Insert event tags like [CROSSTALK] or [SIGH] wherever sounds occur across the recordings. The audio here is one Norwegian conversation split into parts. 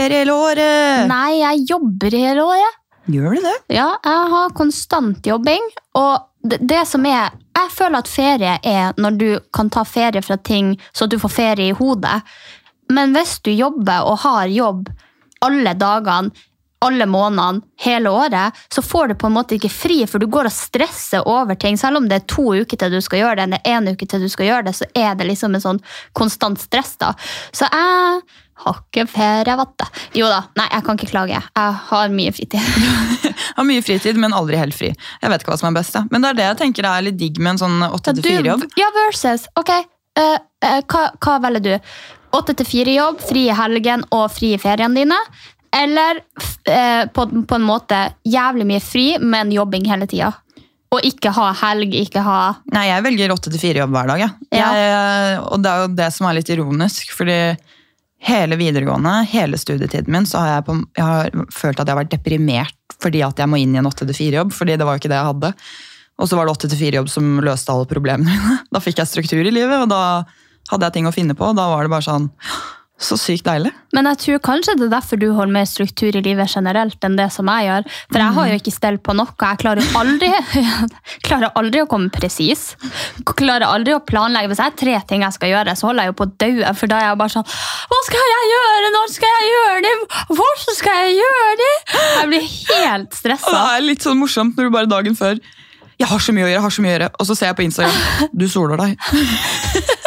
ferie hele året. Nei, jeg jobber hele året. Gjør du det? Ja, jeg har konstant jobbing. Og det, det som er Jeg føler at ferie er når du kan ta ferie fra ting så at du får ferie i hodet. Men hvis du jobber og har jobb alle dagene, alle månedene, hele året, så får du på en måte ikke fri, for du går og stresser over ting. Selv om det er to uker til du skal gjøre det, eller én uke til du skal gjøre det, så er det liksom en sånn konstant stress. da. Så jeg har ikke ferie, vet du. Jo da, nei, jeg kan ikke klage. Jeg har mye fritid. [LAUGHS] Har mye fritid, men aldri helt fri. Jeg vet ikke hva som er best. Da. Men det er det jeg tenker er litt digg med en sånn 8-4-jobb. Ja, versus. Ok, uh, uh, hva, hva velger du? 8-4-jobb, fri i helgen og fri i feriene dine? Eller eh, på, på en måte jævlig mye fri, men jobbing hele tida? Og ikke ha helg, ikke ha Nei, jeg velger 8-4-jobb hver dag. ja. Ja. Jeg, og det er jo det som er litt ironisk, fordi hele videregående, hele studietiden min, så har jeg, på, jeg har følt at jeg har vært deprimert fordi at jeg må inn i en 8-4-jobb, fordi det var jo ikke det jeg hadde. Og så var det 8-4-jobb som løste alle problemene mine. [LAUGHS] Da fikk jeg struktur i livet, og da hadde jeg ting å finne på, og da var det bare sånn Så sykt deilig. Men jeg tror kanskje det er derfor du holder mer struktur i livet generelt enn det som jeg gjør. For jeg har jo ikke stell på noe. Jeg klarer jo aldri, [LAUGHS] klarer aldri å komme presis. Klarer aldri å planlegge. Hvis jeg har tre ting jeg skal gjøre, så holder jeg jo på å daue. For da er jeg bare sånn Hva skal jeg gjøre? Når skal jeg gjøre det? Hvordan skal jeg gjøre det? Jeg blir helt Og det er litt sånn morsomt når du bare dagen før jeg har så mye å gjøre, jeg har så mye å gjøre. Og så ser jeg på Instagram. Du soler deg. [LAUGHS]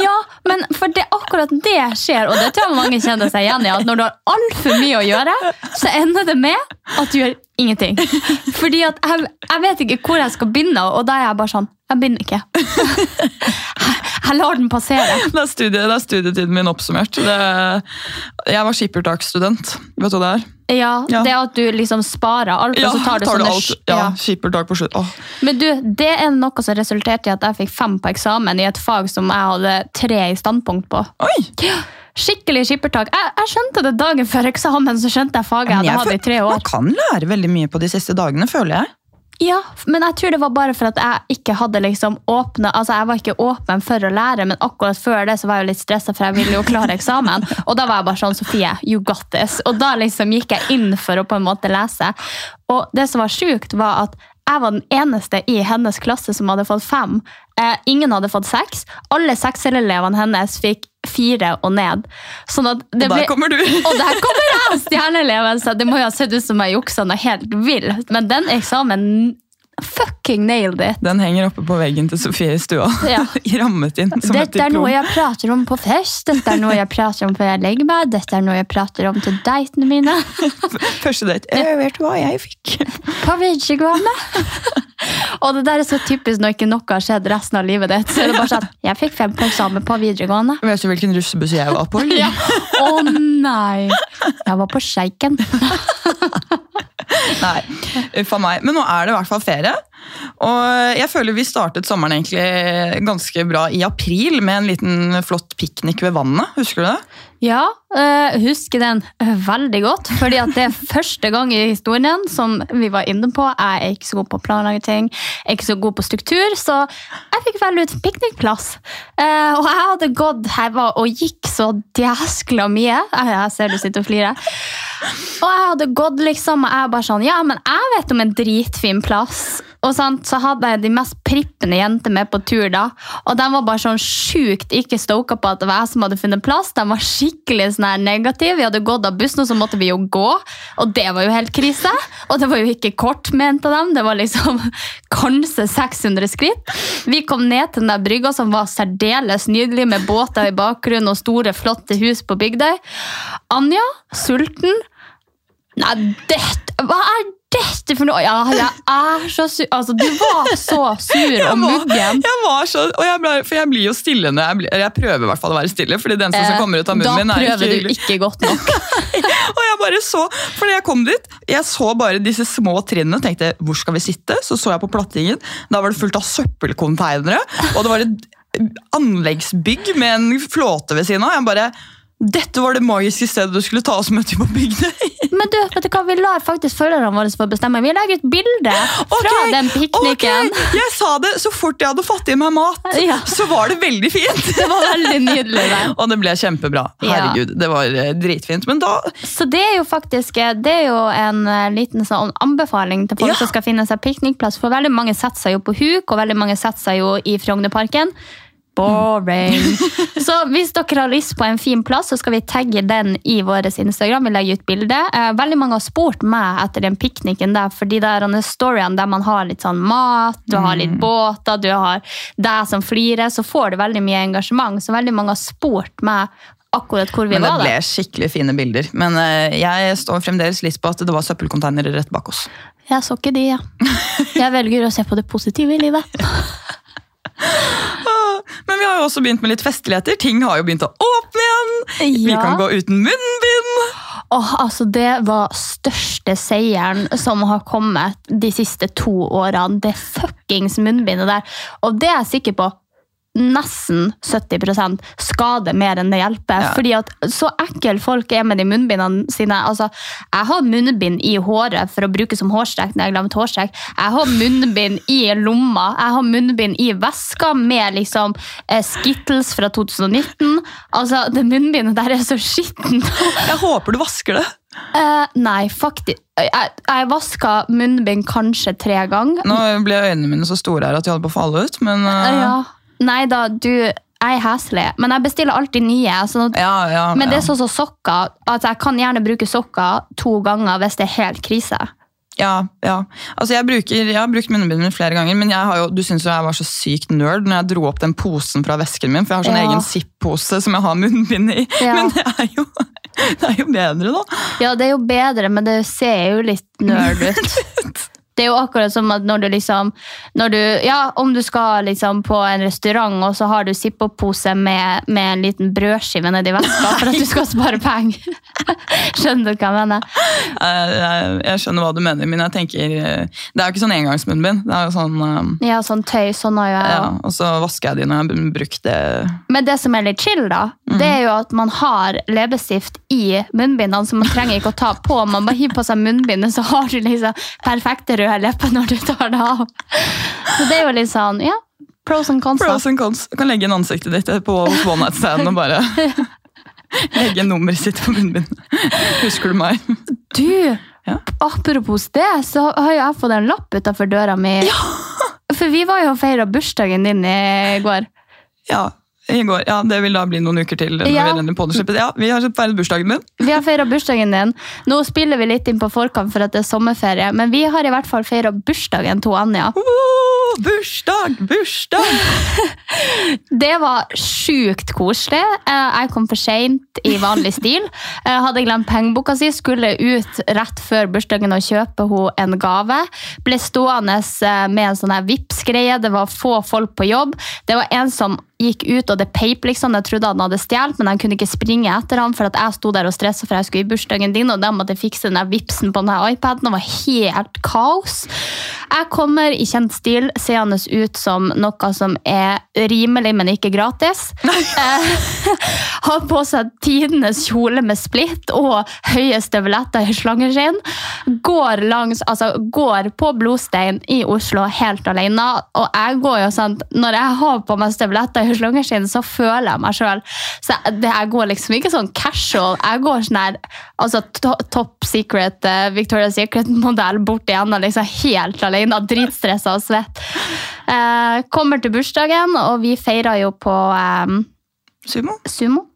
Ja, men for det akkurat det skjer, og det tror jeg mange kjenner seg igjen i, at når du har altfor mye å gjøre, så ender det med at du gjør ingenting. [LAUGHS] Fordi at jeg, jeg vet ikke hvor jeg skal begynne, og da er jeg bare sånn Jeg begynner ikke. [LAUGHS] Jeg, lar den passere. Det er, studie, det er studietiden min oppsummert. Det, jeg var skippertaksstudent. Vet du hva det er? Ja, Ja. Det at du liksom sparer alt, og så tar du sånne alt. Ja, ja. skippertak på slutt. Åh. Men du, det er noe som resulterte i at jeg fikk fem på eksamen i et fag som jeg hadde tre i standpunkt på. Oi! Skikkelig skippertak. Jeg, jeg skjønte det dagen før eksamen, så skjønte jeg faget jeg Men hadde i tre år. Man kan lære veldig mye på de siste dagene, føler jeg. Ja, men jeg tror det var bare for at jeg ikke hadde liksom åpne, altså jeg var ikke åpen for å lære, men akkurat før det så var jeg jo litt stresset, for jeg ville jo klare eksamen. [LAUGHS] Og da var jeg bare sånn, Sofie, you got this. Og da liksom gikk jeg inn for å på en måte lese. Og det som var sjukt var at jeg var den eneste i hennes klasse som hadde fått fem. Eh, ingen hadde fått seks. Alle sekserelevene hennes fikk fire og ned. Sånn Og der ble- kommer du. [LAUGHS] og der kommer jeg, stjerneeleven, så det må jo ha sett ut som jeg juksa noe helt vilt. Men den eksamen fucking nailed it. Den henger oppe på veggen til Sofie i stua. Ja. [LAUGHS] Rammet inn som et Dette er noe jeg prater om på fest, dette er noe jeg prater om før jeg legger meg, dette er noe jeg prater om til datene mine. [LAUGHS] Første date. Jeg vet hva jeg fikk. [LAUGHS] På videregående. Og det der er så typisk når ikke noe har skjedd resten av livet ditt. Så er det bare sånn, jeg fikk fem på eksamen på videregående. Vet du hvilken russebuss jeg var på? Å Ja. Å nei! Jeg var på Sjeiken. [LAUGHS] Nei, uffa meg. Men nå er det i hvert fall ferie. Og jeg føler vi startet sommeren egentlig ganske bra i april med en liten flott piknik ved vannet. Husker du det? Ja, øh, husker den veldig godt. Fordi at det er [LAUGHS] første gang i historien som vi var inne på. Jeg er ikke så god på å planlegge ting, jeg er ikke så god på struktur, så jeg fikk velge ut piknikplass. Eh, og jeg hadde gått heva og gikk så djæskla mye. Jeg ser du sitter og flirer. Og jeg hadde gått liksom, og jeg bare sånn, ja, men jeg vet om en dritfin plass. Og sant, så hadde jeg de mest prippende jenter med på tur da, og de var bare sånn sjukt ikke stoka på at det var jeg som hadde funnet plass. De var skikkelig sånn her negative. Vi hadde gått av bussen, og så måtte vi jo gå, og det var jo helt krise. Og det var jo ikke kort ment av dem, det var liksom [LAUGHS] kanskje 600 skritt. Vi kom ned til den der brygga som var særdeles nydelig, med båter i bakgrunnen og store, flotte hus på Bygdøy. Anja, sulten, Nei, det, hva er dette for noe? Ja, jeg er så sur. Altså, du var så sur og muggen. jeg var så, og jeg ble, for jeg blir jo stille når jeg blir, jeg prøver i hvert fall å være stille, fordi den som, eh, som kommer ut av munnen min er ikke prøver du ikke godt nok. [LAUGHS] Og jeg bare så, for da jeg kom dit, jeg så bare disse små trinnene, tenkte, hvor skal vi sitte? Så så jeg på plattingen, da var det fullt av søppelkonteinere, og det var et anleggsbygg med en flåte ved siden av. Jeg bare, Dette var det magiske stedet du skulle ta oss med til på Bygdøy! [LAUGHS] Men du, vet du hva, vi lar faktisk følgerne våre få bestemme. Vi legger ut bilde fra okay, den pikniken. Okay. Jeg sa det så fort jeg hadde fått i meg mat, [LAUGHS] Ja. så var det veldig fint! Det var veldig nydelig der. [LAUGHS] Og det ble kjempebra. Herregud, det var eh, dritfint. Men da Så det er jo faktisk eh, det er jo en eh, liten sånn anbefaling til folk Ja. som skal finne seg piknikplass. For veldig mange setter seg jo på huk, og veldig mange setter seg jo i Frognerparken. Boring. [LAUGHS] Så hvis dere har lyst på en fin plass, så skal vi tagge den i vår Instagram. Vi legger ut bilde. Eh, Veldig mange har spurt meg etter den pikniken der, for de der storyene der man har litt sånn mat, du har litt båter, du har deg som flirer, så får du veldig mye engasjement. Så veldig mange har spurt meg akkurat hvor vi var. Men det var. ble da. skikkelig fine bilder. Men eh, jeg står fremdeles litt på at det var søppelkonteinere rett bak oss. Jeg så ikke de, ja. [LAUGHS] Jeg velger å se på det positive i livet. [LAUGHS] Men vi har jo også begynt med litt festligheter. Ting har jo begynt å åpne igjen! Vi kan gå uten munnbind! Oh, altså Det var største seieren som har kommet de siste to årene. Det fuckings munnbindet der. Og det er jeg sikker på. Nesten 70 skader mer enn det hjelper. Ja. Fordi at Så ekkel folk er med de munnbindene sine. Altså, Jeg har munnbind i håret for å bruke som hårstrekk når jeg glemmer hårstrekk. Jeg har munnbind i lomma. Jeg har munnbind i veska med liksom eh, Skittles fra 2019. Altså, Det munnbindet der er så skittent. [LAUGHS] Jeg håper du vasker det. Uh, nei, faktisk. Jeg, jeg vaska munnbind kanskje tre ganger. Nå ble øynene mine så store her at de holdt på å falle ut, men eh, Ja. Nei da, du jeg er heslig, men jeg bestiller alltid nye. Sånn at, ja, ja, men det er sånn som sokker. at Jeg kan gjerne bruke sokker to ganger hvis det er helt krise. Ja, ja. Altså jeg, bruker, jeg har brukt munnbindet mitt flere ganger, men jo, du syns jeg var så sykt nerd når jeg dro opp den posen fra vesken min, for jeg har sånn Ja. egen Zipp-pose som jeg har munnbind i. Ja. [LAUGHS] Men det er, jo, det er jo bedre, da. Ja, det er jo bedre, men det ser jo litt nerd ut. [LAUGHS] Det er jo akkurat som at når du liksom når du, Ja, om du skal liksom på en restaurant, og så har du Zippo-pose med, med en liten brødskive nedi veska [LAUGHS] for at du skal spare penger. [LAUGHS] Skjønner du hva jeg mener? Jeg, jeg, jeg skjønner hva du mener, men jeg tenker eh, Det er jo ikke sånn engangsmunnbind. Det er jo sånn um, Ja, sånn tøy. Sånn har jo jeg ja. Og så vasker jeg de når jeg har brukt det. Men det som er litt chill, da, det er jo at man har leppestift i munnbindene, så man trenger ikke å ta på. Man bare hiver på seg munnbindet, så har du liksom perfekte røde lepper når du tar det av. Så det er jo litt sånn, ja. Pros and cons. da. Pros and cons. Du kan legge inn ansiktet ditt på hos One Night Stand og bare [LAUGHS] legge nummeret sitt på munnbindet. Husker du meg? Du, Ja. apropos det, så har jo jeg fått en lapp utafor døra mi. For vi var jo og feira bursdagen din i går. Ja, i går. Ja, Det vil da bli noen uker til. når Ja. vi denne podden. Ja, Vi har feiret bursdagen min. Vi har feira bursdagen din. Nå spiller vi litt inn på forkant for at det er sommerferie, men vi har i hvert fall feira bursdagen til Anja. Oh, bursdag, bursdag! [LAUGHS] Det var sjukt koselig. Eh, Jeg kom for seint i vanlig stil. Jeg [LAUGHS] hadde glemt pengeboka si, skulle ut rett før bursdagen og kjøpe henne en gave. Ble stående eh, med en sånn her Vipps-greie. Det var få folk på jobb. Det var en som gikk ut, og det peip liksom. Jeg trodde han hadde stjålet, men han kunne ikke springe etter han, for at jeg sto der og stressa for jeg skulle i bursdagen din, og da måtte jeg fikse den der Vipsen på den her iPaden. Det var helt kaos. Jeg kommer i kjent stil, seende ut som noe som er rimelig, men ikke gratis. [LAUGHS] Eh, har på seg tidenes kjole med splitt og høye støvletter i slangeskinn. Går, langs, altså, går på Blodstein i Oslo helt alene. Og jeg går jo sånn, når jeg har på meg støvletter i slangeskinn, så føler jeg meg sjøl. Så jeg, det, jeg går liksom ikke sånn casual. Jeg går sånn her altså, to, top secret, uh, Victoria's Secret-modell bort igjen, liksom helt alene, dritstressa og svett. Uh, kommer til bursdagen, og vi feirer jo på um, Sumo? Sumo.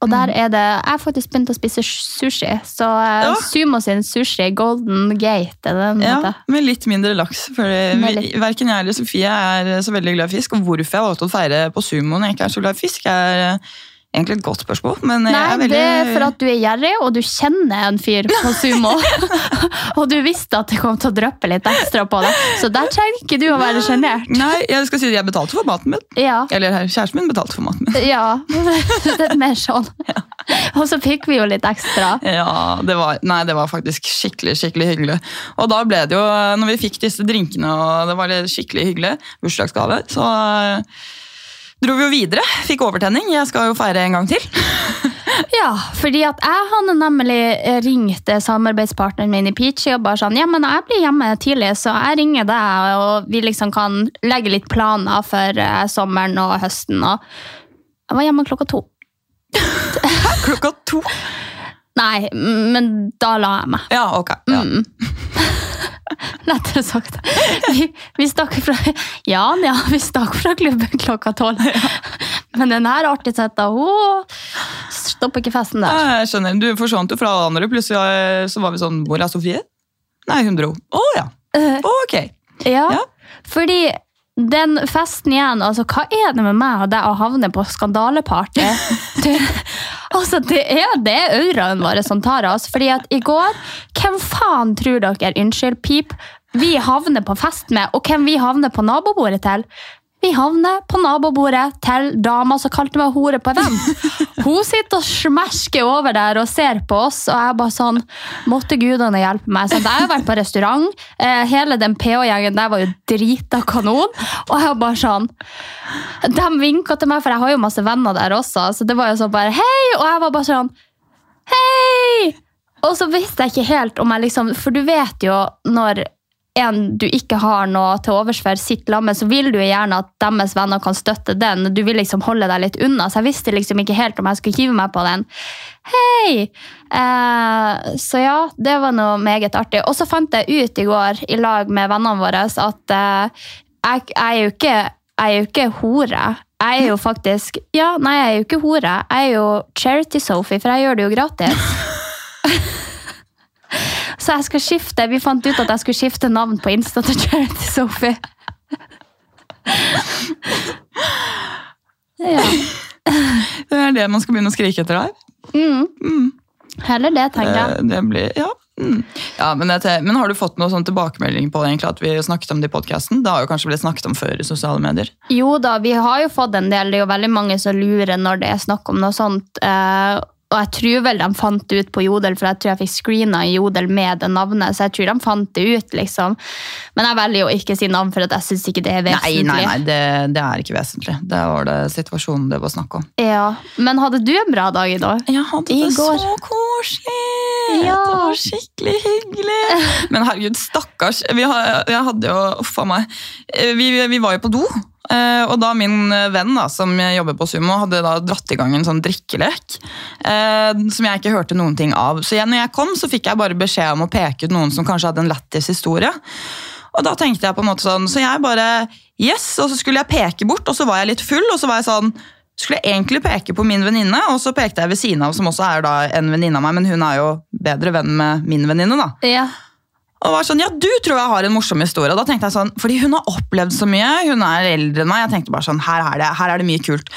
Og der er det Jeg har faktisk begynt å spise sushi. Så eh, Ja. Sumo sin sushi, Golden Gate, er den Ja, heter? med litt mindre laks. For litt- verken jeg eller Sofie er så veldig glad i fisk. Og hvorfor jeg valgte å feire på sumo når jeg ikke er så glad i fisk, er eh, egentlig et godt spørsmål. Men jeg er veldig... det er for at du er gjerrig, og du kjenner en fyr på [LAUGHS] sumo. [LAUGHS] og du visste at det kom til å dryppe litt ekstra på deg, så der trenger ikke du å være sjenert. Nei, jeg skal si at jeg betalte for maten min. Ja. Eller kjæresten min betalte for maten min. ja. [LAUGHS] det er mer sånn. Og så fikk vi jo litt ekstra. Ja, det var, nei, det var faktisk skikkelig skikkelig hyggelig. Og da ble det jo, når vi fikk disse drinkene og det var skikkelig hyggelig, bursdagsgave, så dro vi jo videre. Fikk overtenning. Jeg skal jo feire en gang til. [LAUGHS] Ja, fordi at jeg hadde nemlig ringt samarbeidspartneren min i Peachy og bare sånn Ja, men jeg blir hjemme tidlig, så jeg ringer deg, og vi liksom kan legge litt planer for eh, sommeren og høsten. Og jeg var hjemme klokka to. [LAUGHS] Klokka to? Nei, men da la jeg meg. Ja, ok. Ja. Mm. [LAUGHS] Lettere sagt. Vi, vi stakk fra Ja, ja, vi stakk fra klubben klokka tolv. Men den her artigheta, hun stopper ikke festen der. Ja, Jeg skjønner. Du forsvant jo fra andre. Plutselig eh, så var vi sånn Hvor er Sofie? Nei, hun dro. Å ja. Uh, Ok. Ja, Ja. fordi den festen igjen, altså hva er det med meg og deg å havne på skandaleparty? [LAUGHS] Det, altså, det er det auraen vår som tar oss. Fordi at i går, hvem faen tror dere, unnskyld, pip, vi havner på fest med, og hvem vi havner på nabobordet til? Vi havner på nabobordet til dama som kalte meg hore på event. Hun sitter og smersker over der og ser på oss, og jeg bare sånn Måtte gudene hjelpe meg. Så jeg har vært på restaurant. Eh, hele den PH-gjengen der var jo drita kanon. Og jeg bare sånn De vinka til meg, for jeg har jo masse venner der også. Så det var jo sånn bare hei! Og jeg var bare sånn hei! Og så visste jeg ikke helt om jeg liksom For du vet jo når en du ikke har noe til overs for, sitter sammen, så vil du gjerne at deres venner kan støtte den. Du vil liksom holde deg litt unna, så jeg visste liksom ikke helt om jeg skulle hive meg på den. Hei! Eh, så ja, det var noe meget artig. Og så fant jeg ut i går i lag med vennene våre at eh, jeg, jeg, er jo ikke, jeg er jo ikke hore. Jeg er jo faktisk Ja, nei, jeg er jo ikke hore. Jeg er jo charity-Sophie, for jeg gjør det jo gratis. [LAUGHS] [LAUGHS] Så jeg skal skifte. Vi fant ut at jeg skulle skifte navn på Insta til Charity Sophie. [LAUGHS] Ja. Det er det man skal begynne å skrike etter her. Mm. Mm. Heller det, tenker jeg. Eh, Det blir, ja. Mm. ja men, det, men har du fått noe sånn tilbakemelding på det, egentlig, at vi snakket om det i podcasten? Det har jo kanskje blitt snakket om før i sosiale medier. Jo da, vi har jo fått en del. Det er jo veldig mange som lurer når det er snakk om noe sånt. eh, og jeg tror vel de fant det ut på Jodel, for jeg tror jeg fikk screena i Jodel med det navnet. Så jeg tror de fant det ut, liksom. Men jeg velger jo ikke å si navn, for jeg syns ikke det er vesentlig. nei, nei, det, det er ikke vesentlig. Det var det situasjonen det var snakk om. Ja. Men hadde du en bra dag i dag? Jeg hadde I det går. så koselig! Ja. Det var skikkelig hyggelig. Men herregud, stakkars. Vi, har, jeg hadde jo Uff a meg. Eh, Vi, vi var jo på do. Eh, Og da min venn da, som jobber på Sumo, hadde da dratt i gang en sånn drikkelek. eh, Som jeg ikke hørte noen ting av. Så igjen, når jeg kom, så fikk jeg bare beskjed om å peke ut noen som kanskje hadde en lættis historie. Og da tenkte jeg på en måte sånn, så jeg bare Yes! Og så skulle jeg peke bort, og så var jeg litt full, og så var jeg sånn skulle jeg egentlig peke på min venninne, og så pekte jeg ved siden av, som også er da en venninne av meg, men hun er jo bedre venn med min venninne. da. Ja. Og var sånn, ja, du tror jeg har en morsom historie. Og da tenkte jeg sånn, fordi hun har opplevd så mye, hun er eldre enn meg. Jeg tenkte bare sånn, her er det, her er det mye kult.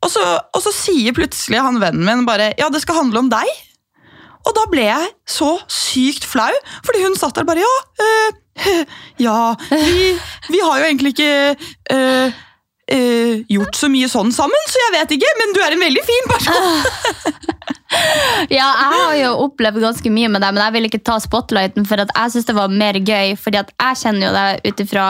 Og så, og så sier plutselig han vennen min bare, ja, det skal handle om deg. Og da ble jeg så sykt flau, fordi hun satt der bare, ja, øh, [LAUGHS] ja, vi, vi har jo egentlig ikke øh, øh, gjort så mye sånn sammen, så jeg vet ikke, men du er en veldig fin person. [LAUGHS] [LAUGHS] [LAUGHS] Ja, jeg har jo opplevd ganske mye med deg, men jeg vil ikke ta spotlighten, for jeg synes det var mer gøy. fordi jeg kjenner jo deg ut ifra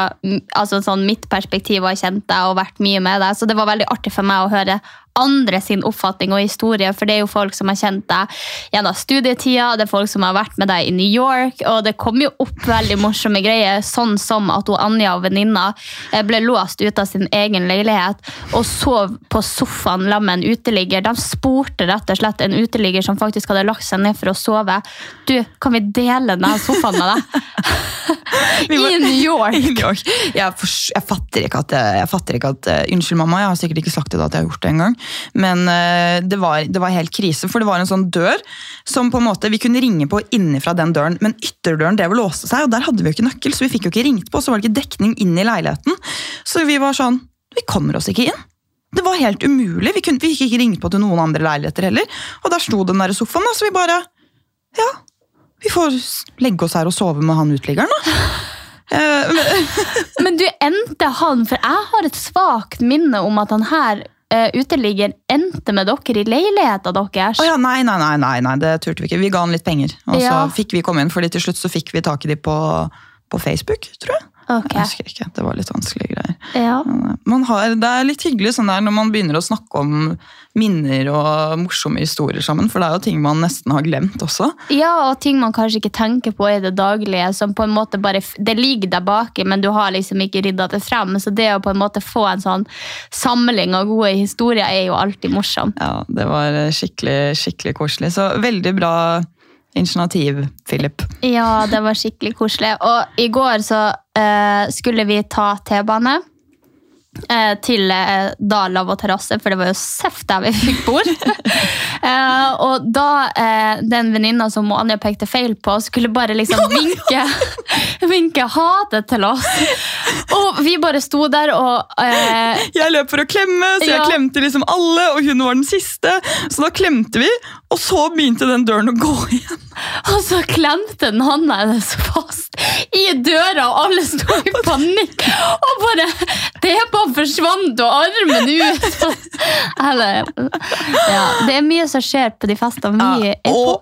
altså sånn mitt perspektiv og har kjent deg og vært mye med deg, så det var veldig artig for meg å høre andre sin oppfatning og historie, for det er jo folk som har kjent deg gjennom studietida, det er folk som har vært med deg i New York, og det kom jo opp veldig morsomme greier, sånn som at hun Anja og venninna eh, ble låst ut av sin egen leilighet og sov på sofaen sammen med en uteligger. De spurte rett og slett en uteligger som faktisk hadde lagt seg ned for å sove. Du, kan vi dele denne sofaen med deg? [LAUGHS] I New York. [LAUGHS] I New York. Jeg, for, jeg fatter ikke at, jeg, jeg fatter ikke at eh, Unnskyld, mamma, jeg har sikkert ikke sagt det da at jeg har gjort det engang. Men eh, det var, det var helt krise, for det var en sånn dør som på en måte vi kunne ringe på innenfra den døren, men ytterdøren drev og låste seg, og der hadde vi jo ikke nøkkel, så vi fikk jo ikke ringt på, så var det ikke dekning inn i leiligheten. Så vi var sånn Vi kommer oss ikke inn. Det var helt umulig. Vi, kunne, vi fikk ikke ringt på til noen andre leiligheter heller. Og der sto den der sofaen, da, så vi bare Ja, vi får legge oss her og sove med han uteliggeren, da. [LAUGHS] Eh, men, du endte han, for jeg har et svagt minne om at han her uh, uteligger endte med dere i leiligheta deres. Oh, ja, nei, nei, nei, nei, nei, det turte vi ikke. Vi ga han litt penger, og så fikk vi komme inn, fordi til slutt så fikk vi tak i de på, på Facebook, tror jeg. Ok. Jeg husker ikke. Det var litt vanskelige greier. Ja. Eh, Man har, det er litt hyggelig sånn der når man begynner å snakke om minner og morsomme historier sammen, for det er jo ting man nesten har glemt også. ja, og ting man kanskje ikke tenker på i det daglige, som på en måte bare Det ligger der baki, men du har liksom ikke rydda det frem. Så det å på en måte få en sånn samling av gode historier er jo alltid morsomt. Ja, Det var skikkelig, skikkelig koselig. Så veldig bra initiativ, Philip. Ja, det var skikkelig koselig. Og i går så uh, skulle vi ta T-bane. Eh, Til eh, da og terrasse, for det var jo seff der vi [LAUGHS] fikk bord. [LAUGHS] eh, og da eh, den venninna som Anja pekte feil på, skulle bare liksom [LAUGHS] vinke, vinke ha det til oss. Og vi bare sto der og eh, Jeg løp for å klemme, så jeg Ja. klemte liksom alle, og hun var den siste. Så da klemte vi, og så begynte den døren å gå igjen. [LAUGHS] Og så klemte den hånda hennes fast i døra, og alle sto i panikk. Og bare Tepa forsvant, og armen ut. [LAUGHS] Eller Ja, det er mye som skjer på de festene Mye er på.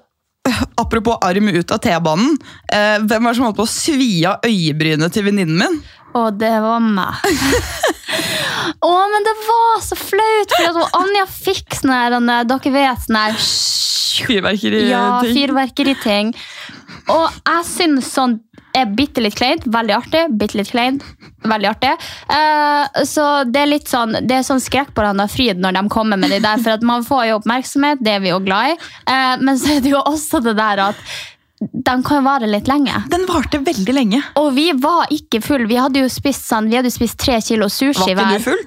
øh, apropos arm ut av T-banen. Eh, hvem var det som holdt på å svi av øyebrynet til venninnen min? Og det var meg. [LAUGHS] Å, men det var så flaut, for at Anja fikk sånn her Dere vet sånn her Fyrverkeri. Ja, ting. fyrverkeriting. Og jeg syns sånn er bitte litt kleint. Veldig artig. Bitte litt kleint. Veldig artig. Eh, så det er litt sånn det er sånn skrekk på Randa Fryd når de kommer med det der, for at man får jo oppmerksomhet, det er vi jo glad i. Eh, men så er det jo også det der at de kan jo vare litt lenge. Den varte veldig lenge. Og vi var ikke full. Vi hadde jo spist sånn, vi hadde spist tre kilo Var sushi ikke hver. du full?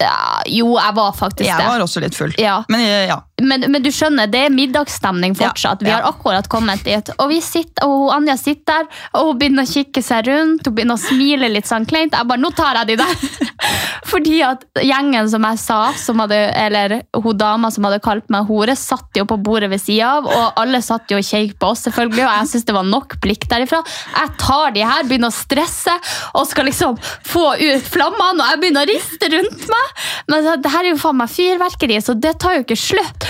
Ja, jo, jeg var faktisk Jeg det. var også litt full. Ja. Men ja. Men, men du skjønner, det er middagsstemning fortsatt. Ja, Vi ja. har akkurat kommet dit. Og, vi sitter, og Anja sitter der, og hun begynner å kikke seg rundt. Hun begynner å smile litt sånn kleint. Jeg bare, nå tar jeg de der! [LAUGHS] Fordi at gjengen som jeg sa, som hadde, eller hun dama som hadde kalt meg hore, satt jo på bordet ved sida av, og alle satt jo og kjekk på oss, selvfølgelig, og jeg syns det var nok blikk derifra. Jeg tar de her, begynner å stresse, og skal liksom få ut flammene, og jeg begynner å riste rundt meg. Men det her er jo faen meg fyrverkeri, så det tar jo ikke slutt.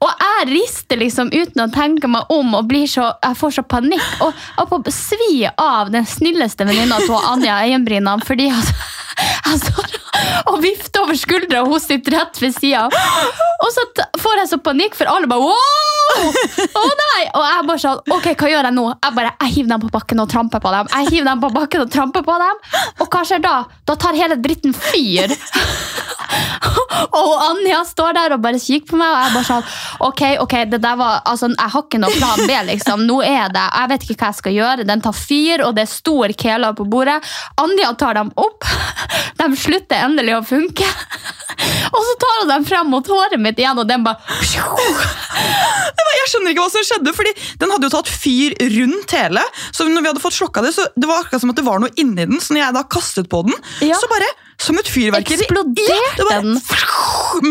Og jeg rister liksom uten å tenke meg om og blir så, jeg får så panikk. Og jeg får svi av den snilleste venninna til Anja Øyenbrynene fordi jeg, jeg står og vifter over skuldra, og hun sitter rett ved sida. Og så får jeg så panikk, for alle bare wow! Å nei! Og jeg bare sånn, ok, hva gjør jeg nå? Jeg bare, jeg hiver dem på bakken og tramper på dem. Jeg hiver dem på bakken og tramper på dem. Og hva skjer da? Da tar hele dritten fyr. [LAUGHS] Og Anja står der og bare kikker på meg, og jeg bare sånn Ok, ok, det der var Altså, jeg har ikke noe plan B, liksom. Nå er det Jeg vet ikke hva jeg skal gjøre. Den tar fyr, og det er stor kela på bordet. Anja tar dem opp. [LAUGHS] De slutter endelig å funke. [LAUGHS] Og så tar hun dem frem mot håret mitt igjen, og den bare [LAUGHS] var- Jeg skjønner ikke hva som skjedde, fordi den hadde jo tatt fyr rundt hele. Så når vi hadde fått slokka det, så det var akkurat som at det var noe inni den. Så når jeg da kastet på den, Ja. så bare som et fyrverkeri Eksploderte Ja, den?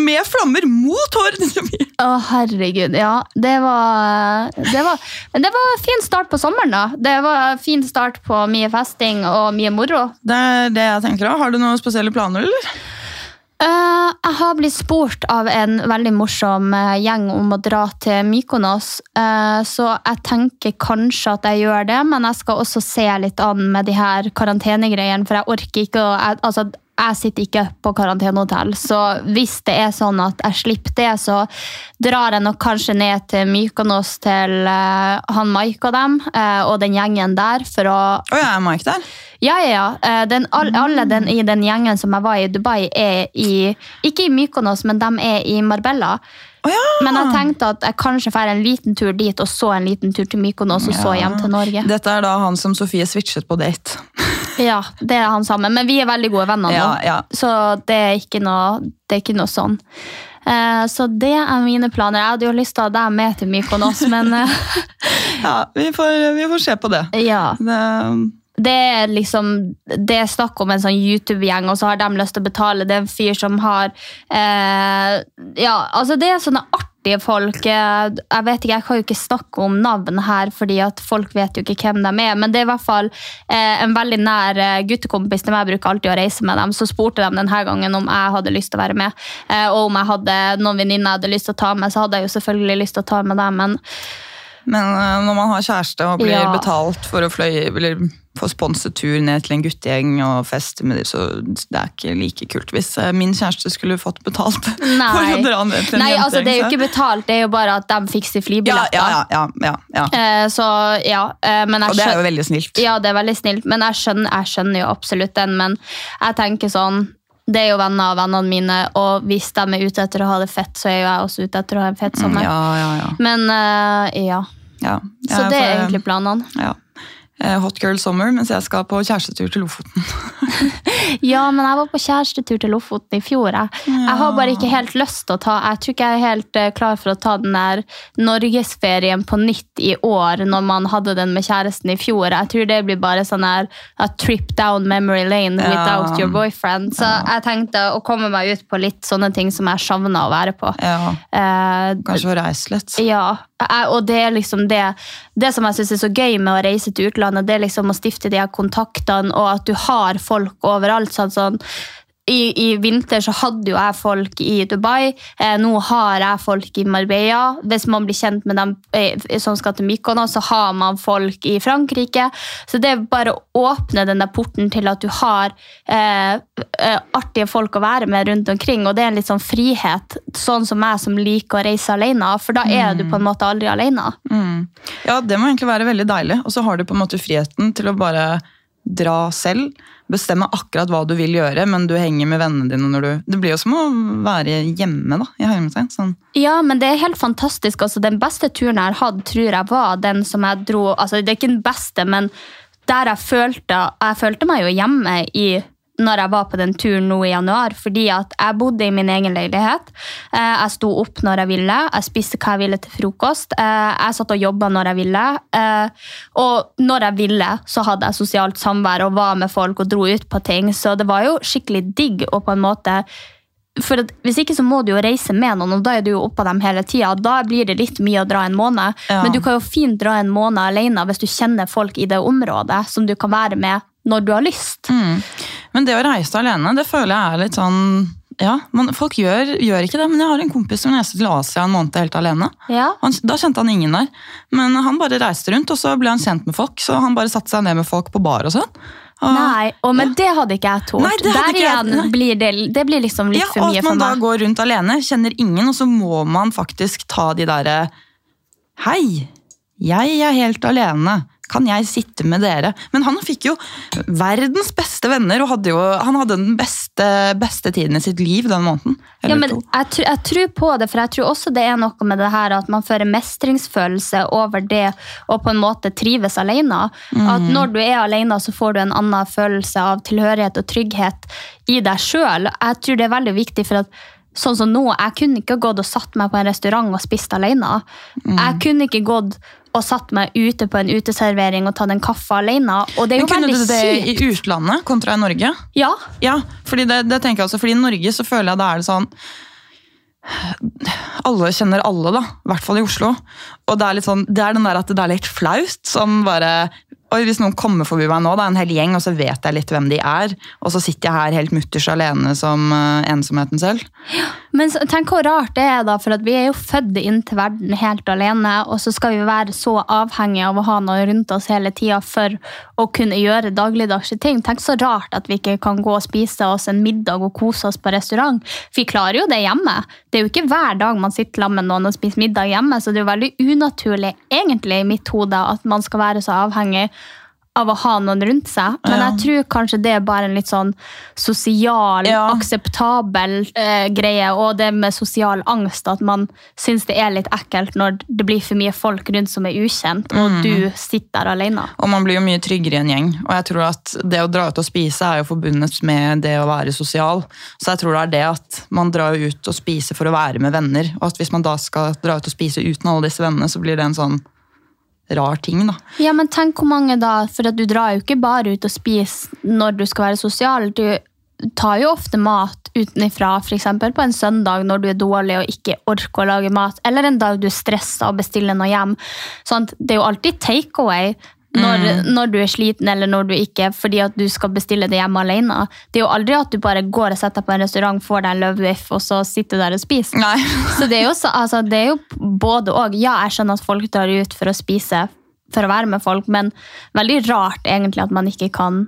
Med flammer mot håret til Å, herregud. Ja, det var, det var det var fin start på sommeren, da. Det var fin start på mye festing og mye moro. Det er det jeg tenker òg. Har du noen spesielle planer, eller? Uh, jeg har blitt spurt av en veldig morsom uh, gjeng om å dra til Mykonos, Uh, så jeg tenker kanskje at jeg gjør det, men jeg skal også se litt an med de her karantenegreiene, for jeg orker ikke å jeg, altså, jeg sitter ikke på karantenehotell, så hvis det er sånn at jeg slipper det, så drar jeg nok kanskje ned til Mykonos til uh, han Mike og dem, uh, og den gjengen der, for å Å ja, er Mike der? ja, ja, ja. Eh, Den, all, alle den, i den gjengen som jeg var i Dubai, er i Ikke i Mykonos, men de er i Marbella. Oh, ja! Men jeg tenkte at jeg kanskje får en liten tur dit, og så en liten tur til Mykonos, og så hjem til Norge. Dette er da han som Sofie switchet på date. Ja, det er han sammen. Men vi er veldig gode venner nå, Ja, ja. så det er ikke noe, det er ikke noe sånn. Eh, Så det er mine planer. Jeg hadde jo lyst til å ha deg med til Mykonos, [LAUGHS] men eh, ja vi, får, vi får se på det. ja. det det er liksom Det er snakk om en sånn YouTube-gjeng, og så har de lyst til å betale. Det er en fyr som har eh, Ja, altså det er sånne artige folk. Eh, Jeg vet ikke, jeg kan jo ikke snakke om navn her, fordi at folk vet jo ikke hvem de er. Men det er i hvert fall eh, en veldig nær eh, guttekompis til meg. Jeg bruker alltid å reise med dem. Så spurte de denne gangen om jeg hadde lyst til å være med. Eh, og om jeg hadde noen venninner jeg hadde lyst til å ta med, så hadde jeg jo selvfølgelig lyst til å ta med dem. Men Men når man har kjæreste og blir Ja. betalt for å fløye, eller få sponset tur ned til en guttegjeng og feste med dem, så det er ikke like kult hvis eh, min kjæreste skulle fått betalt [LAUGHS] for å dra ned til en Nei altså, det er jo ikke betalt, det er jo bare at de fikser flybilletter. ja, ja, ja, ja, ja. Eh, så ja, eh, men jeg Og det er jo veldig snilt. Ja, det er veldig snilt, men jeg skjønner, jeg skjønner jo absolutt den. Men jeg tenker sånn Det er jo venner av vennene mine, og hvis de er ute etter å ha det fett, så er jo jeg også ute etter å ha en fett sommer. Ja, ja, ja. Men uh, ja. ja. Så det er for- egentlig planene. ja. Eh, Hot girl summer, mens jeg skal på kjærestetur til Lofoten. [LAUGHS] Ja, men jeg var på kjærestetur til Lofoten i fjor. Jeg, jeg har bare ikke helt lyst til å ta Jeg tror ikke jeg er helt eh, klar for å ta den der norgesferien på nytt i år, når man hadde den med kjæresten i fjor. Jeg tror det blir bare sånn her a trip down memory lane Ja. without your boyfriend. Så jeg tenkte å komme meg ut på litt sånne ting som jeg savna å være på. Ja, Eh, kanskje å reise litt. ja, jeg, og det er liksom det Det som jeg synes er så gøy med å reise til utlandet, det er liksom å stifte de her kontaktene, og at du har folk overalt. Sånn, sånn. I, I vinter så hadde jo jeg folk i Dubai, eh, nå har jeg folk i Marbella. Hvis man blir kjent med dem eh, som skal til Mykonos, så har man folk i Frankrike. Så det er bare å åpne den der porten til at du har eh, eh, artige folk å være med rundt omkring, og det er en litt sånn frihet, sånn som jeg som liker å reise alene, for da er du på en måte aldri alene. Mm. Ja, det må egentlig være veldig deilig. Og så har du på en måte friheten til å bare dra selv. Bestemme akkurat hva du vil gjøre, men du henger med vennene dine når du Det blir jo som å være hjemme, da. i hermetegn. Sånn. Ja, men det er helt fantastisk. Altså, den beste turen jeg har hatt, tror jeg var den som jeg dro altså, Det er ikke den beste, men der jeg følte Jeg følte meg jo hjemme i når jeg var på den turen nå i januar, fordi at jeg bodde i min egen leilighet. Eh, Jeg sto opp når jeg ville, jeg spiste hva jeg ville til frokost. eh, Jeg satt og jobba når jeg ville. eh, Og når jeg ville, så hadde jeg sosialt samvær og var med folk og dro ut på ting. Så det var jo skikkelig digg og på en måte for Hvis ikke så må du jo reise med noen, og da er du jo oppå dem hele tida. Da blir det litt mye å dra en måned. Ja. Men du kan jo fint dra en måned alene hvis du kjenner folk i det området som du kan være med når du har lyst. Mm. Men det å reise alene, det føler jeg er litt sånn ja, man, Folk gjør, gjør ikke det, men jeg har en kompis som reiste til Asia en måned helt alene. Ja. Han, da kjente han ingen der. Men han bare reiste rundt, og så ble han kjent med folk. Så han bare satte seg ned med folk på bar og sånn. Og- Nei, og, men det hadde ikke jeg hadde Der jeg- igjen nei. blir det, det blir liksom litt ja, for og Ja, at man da går rundt alene, kjenner ingen, og så må man faktisk ta de derre Hei, jeg er helt alene. Kan jeg sitte med dere? Men han fikk jo verdens beste venner, og hadde jo, han hadde den beste, beste tiden i sitt liv den måneden. Ja, men jeg, jeg tror på det, for jeg tror også det er noe med det her at man fører mestringsfølelse over det å på en måte trives alene. At når du er alene, så får du en annen følelse av tilhørighet og trygghet i deg sjøl. Jeg tror det er veldig viktig for at Sånn som nå, Jeg kunne ikke gått og satt meg på en restaurant og spist alene. Jeg kunne ikke gått og satt meg ute på en uteservering og tatt en kaffe alene. Og det er Men kunne du det i utlandet kontra i Norge? Ja, Ja, fordi det, det tenker jeg også, fordi i Norge så føler jeg da er det sånn alle kjenner alle, da. I hvert fall i Oslo. Og det er litt sånn, det er den der at det er litt flaut. Sånn bare Oi, Hvis noen kommer forbi meg nå, det er en hel gjeng, og så vet jeg litt hvem de er, og så sitter jeg her helt mutters alene som uh, ensomheten selv. Ja, Men tenk hvor rart det er, da, for vi er jo født inn til verden helt alene, og så skal vi være så avhengige av å ha noe rundt oss hele tida for å kunne gjøre dagligdagse ting. Tenk så rart at vi ikke kan gå og spise oss en middag og kose oss på restaurant. Vi klarer jo det hjemme. Det er jo ikke hver dag man sitter sammen med noen og spiser middag hjemme, så det er jo veldig unaturlig egentlig i mitt hode at man skal være så avhengig av å ha noen rundt seg. Men jeg tror kanskje det er bare en litt sånn sosial, Ja. akseptabel eh, greie, og det med sosial angst, at man syns det er litt ekkelt når det blir for mye folk rundt som er ukjent, og Mm. du sitter der alene. Og man blir jo mye tryggere i en gjeng. Og jeg tror at det å dra ut og spise er jo forbundet med det å være sosial. Så jeg tror det er det at man drar ut og spiser for å være med venner. Og at hvis man da skal dra ut og spise uten alle disse vennene, så blir det en sånn rar ting, da. Ja, men tenk hvor mange da, for at du drar jo ikke bare ut og spiser når du skal være sosial. Du tar jo ofte mat utenifra, f.eks. på en søndag når du er dårlig og ikke orker å lage mat, eller en dag du er stressa og bestiller noe hjem. Sånn det er jo alltid takeaway. Når, når du er sliten eller når du ikke, fordi at du skal bestille det hjemme alene. Det er jo aldri at du bare går og setter deg på en restaurant, får deg en løvbiff og så sitter der og spiser. [LAUGHS] Så det er jo, altså, det er jo både og. Ja, jeg skjønner at folk drar ut for å spise for å være med folk, men veldig rart egentlig at man ikke kan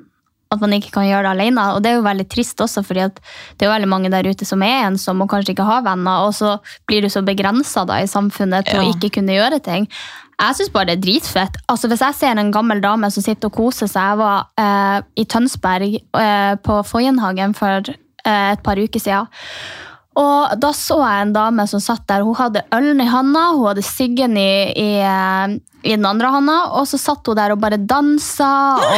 at man ikke kan gjøre det alene. Og det er jo veldig trist også, fordi det er jo veldig mange der ute som er ensomme og kanskje ikke har venner, og så blir du så begrensa i samfunnet til Ja. å ikke kunne gjøre ting. Jeg syns bare det er dritfett. Altså, hvis jeg ser en gammel dame som sitter og koser seg Jeg var eh, i Tønsberg eh, på Foyenhagen for eh, et par uker siden. Og da så jeg en dame som satt der. Hun hadde ølen i handa, hun hadde siggen i, i, eh, i den andre handa, og så satt hun der og bare dansa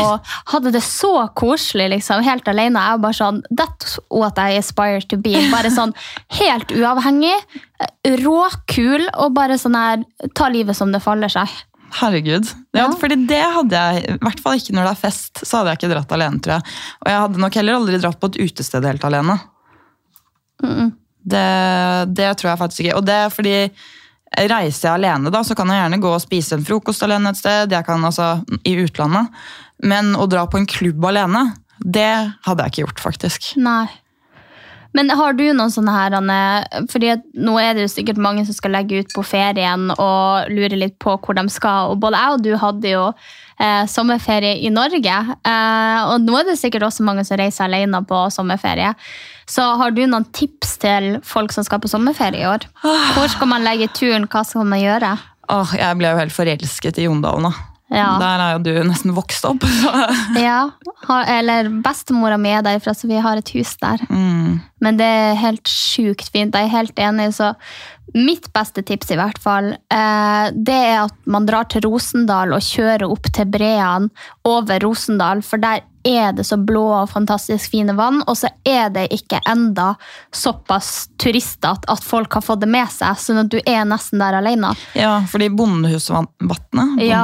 og hadde det så koselig, liksom, helt alene. Jeg var bare sånn That's what I aspire to be. Bare sånn helt uavhengig, eh, råkul og bare sånn her Ta livet som det faller seg. Herregud. Ja, Ja. fordi det hadde jeg, i hvert fall ikke når det er fest, så hadde jeg ikke dratt alene, tror jeg. Og jeg hadde nok heller aldri dratt på et utested helt alene. Mm. Det, det tror jeg faktisk ikke. Og det er fordi reiser jeg alene, da, så kan jeg gjerne gå og spise en frokost alene et sted, jeg kan altså i utlandet. Men å dra på en klubb alene, det hadde jeg ikke gjort, faktisk. Nei. Men har du noen sånne her, Anne, fordi nå er det jo sikkert mange som skal legge ut på ferien og lure litt på hvor de skal, og både jeg og du hadde jo eh, sommerferie i Norge, eh, og nå er det sikkert også mange som reiser alene på sommerferie. Så har du noen tips til folk som skal på sommerferie i år? Hvor skal man legge turen, hva skal man gjøre? Åh, jeg ble jo helt forelsket i Jondalen, da. Ja. Der er jo du nesten vokst opp. Så. Ja, eller bestemora mi er derfra, så vi har et hus der. Mm. Men det er helt sjukt fint. Jeg er helt enig. Så mitt beste tips i hvert fall, eh, det er at man drar til Rosendal og kjører opp til breene over Rosendal, for der er det så blå og fantastisk fine vann, og så er det ikke enda såpass turister at, at folk har fått det med seg, sånn at du er nesten der alene. Ja, fordi Bondehusvatnet Ja.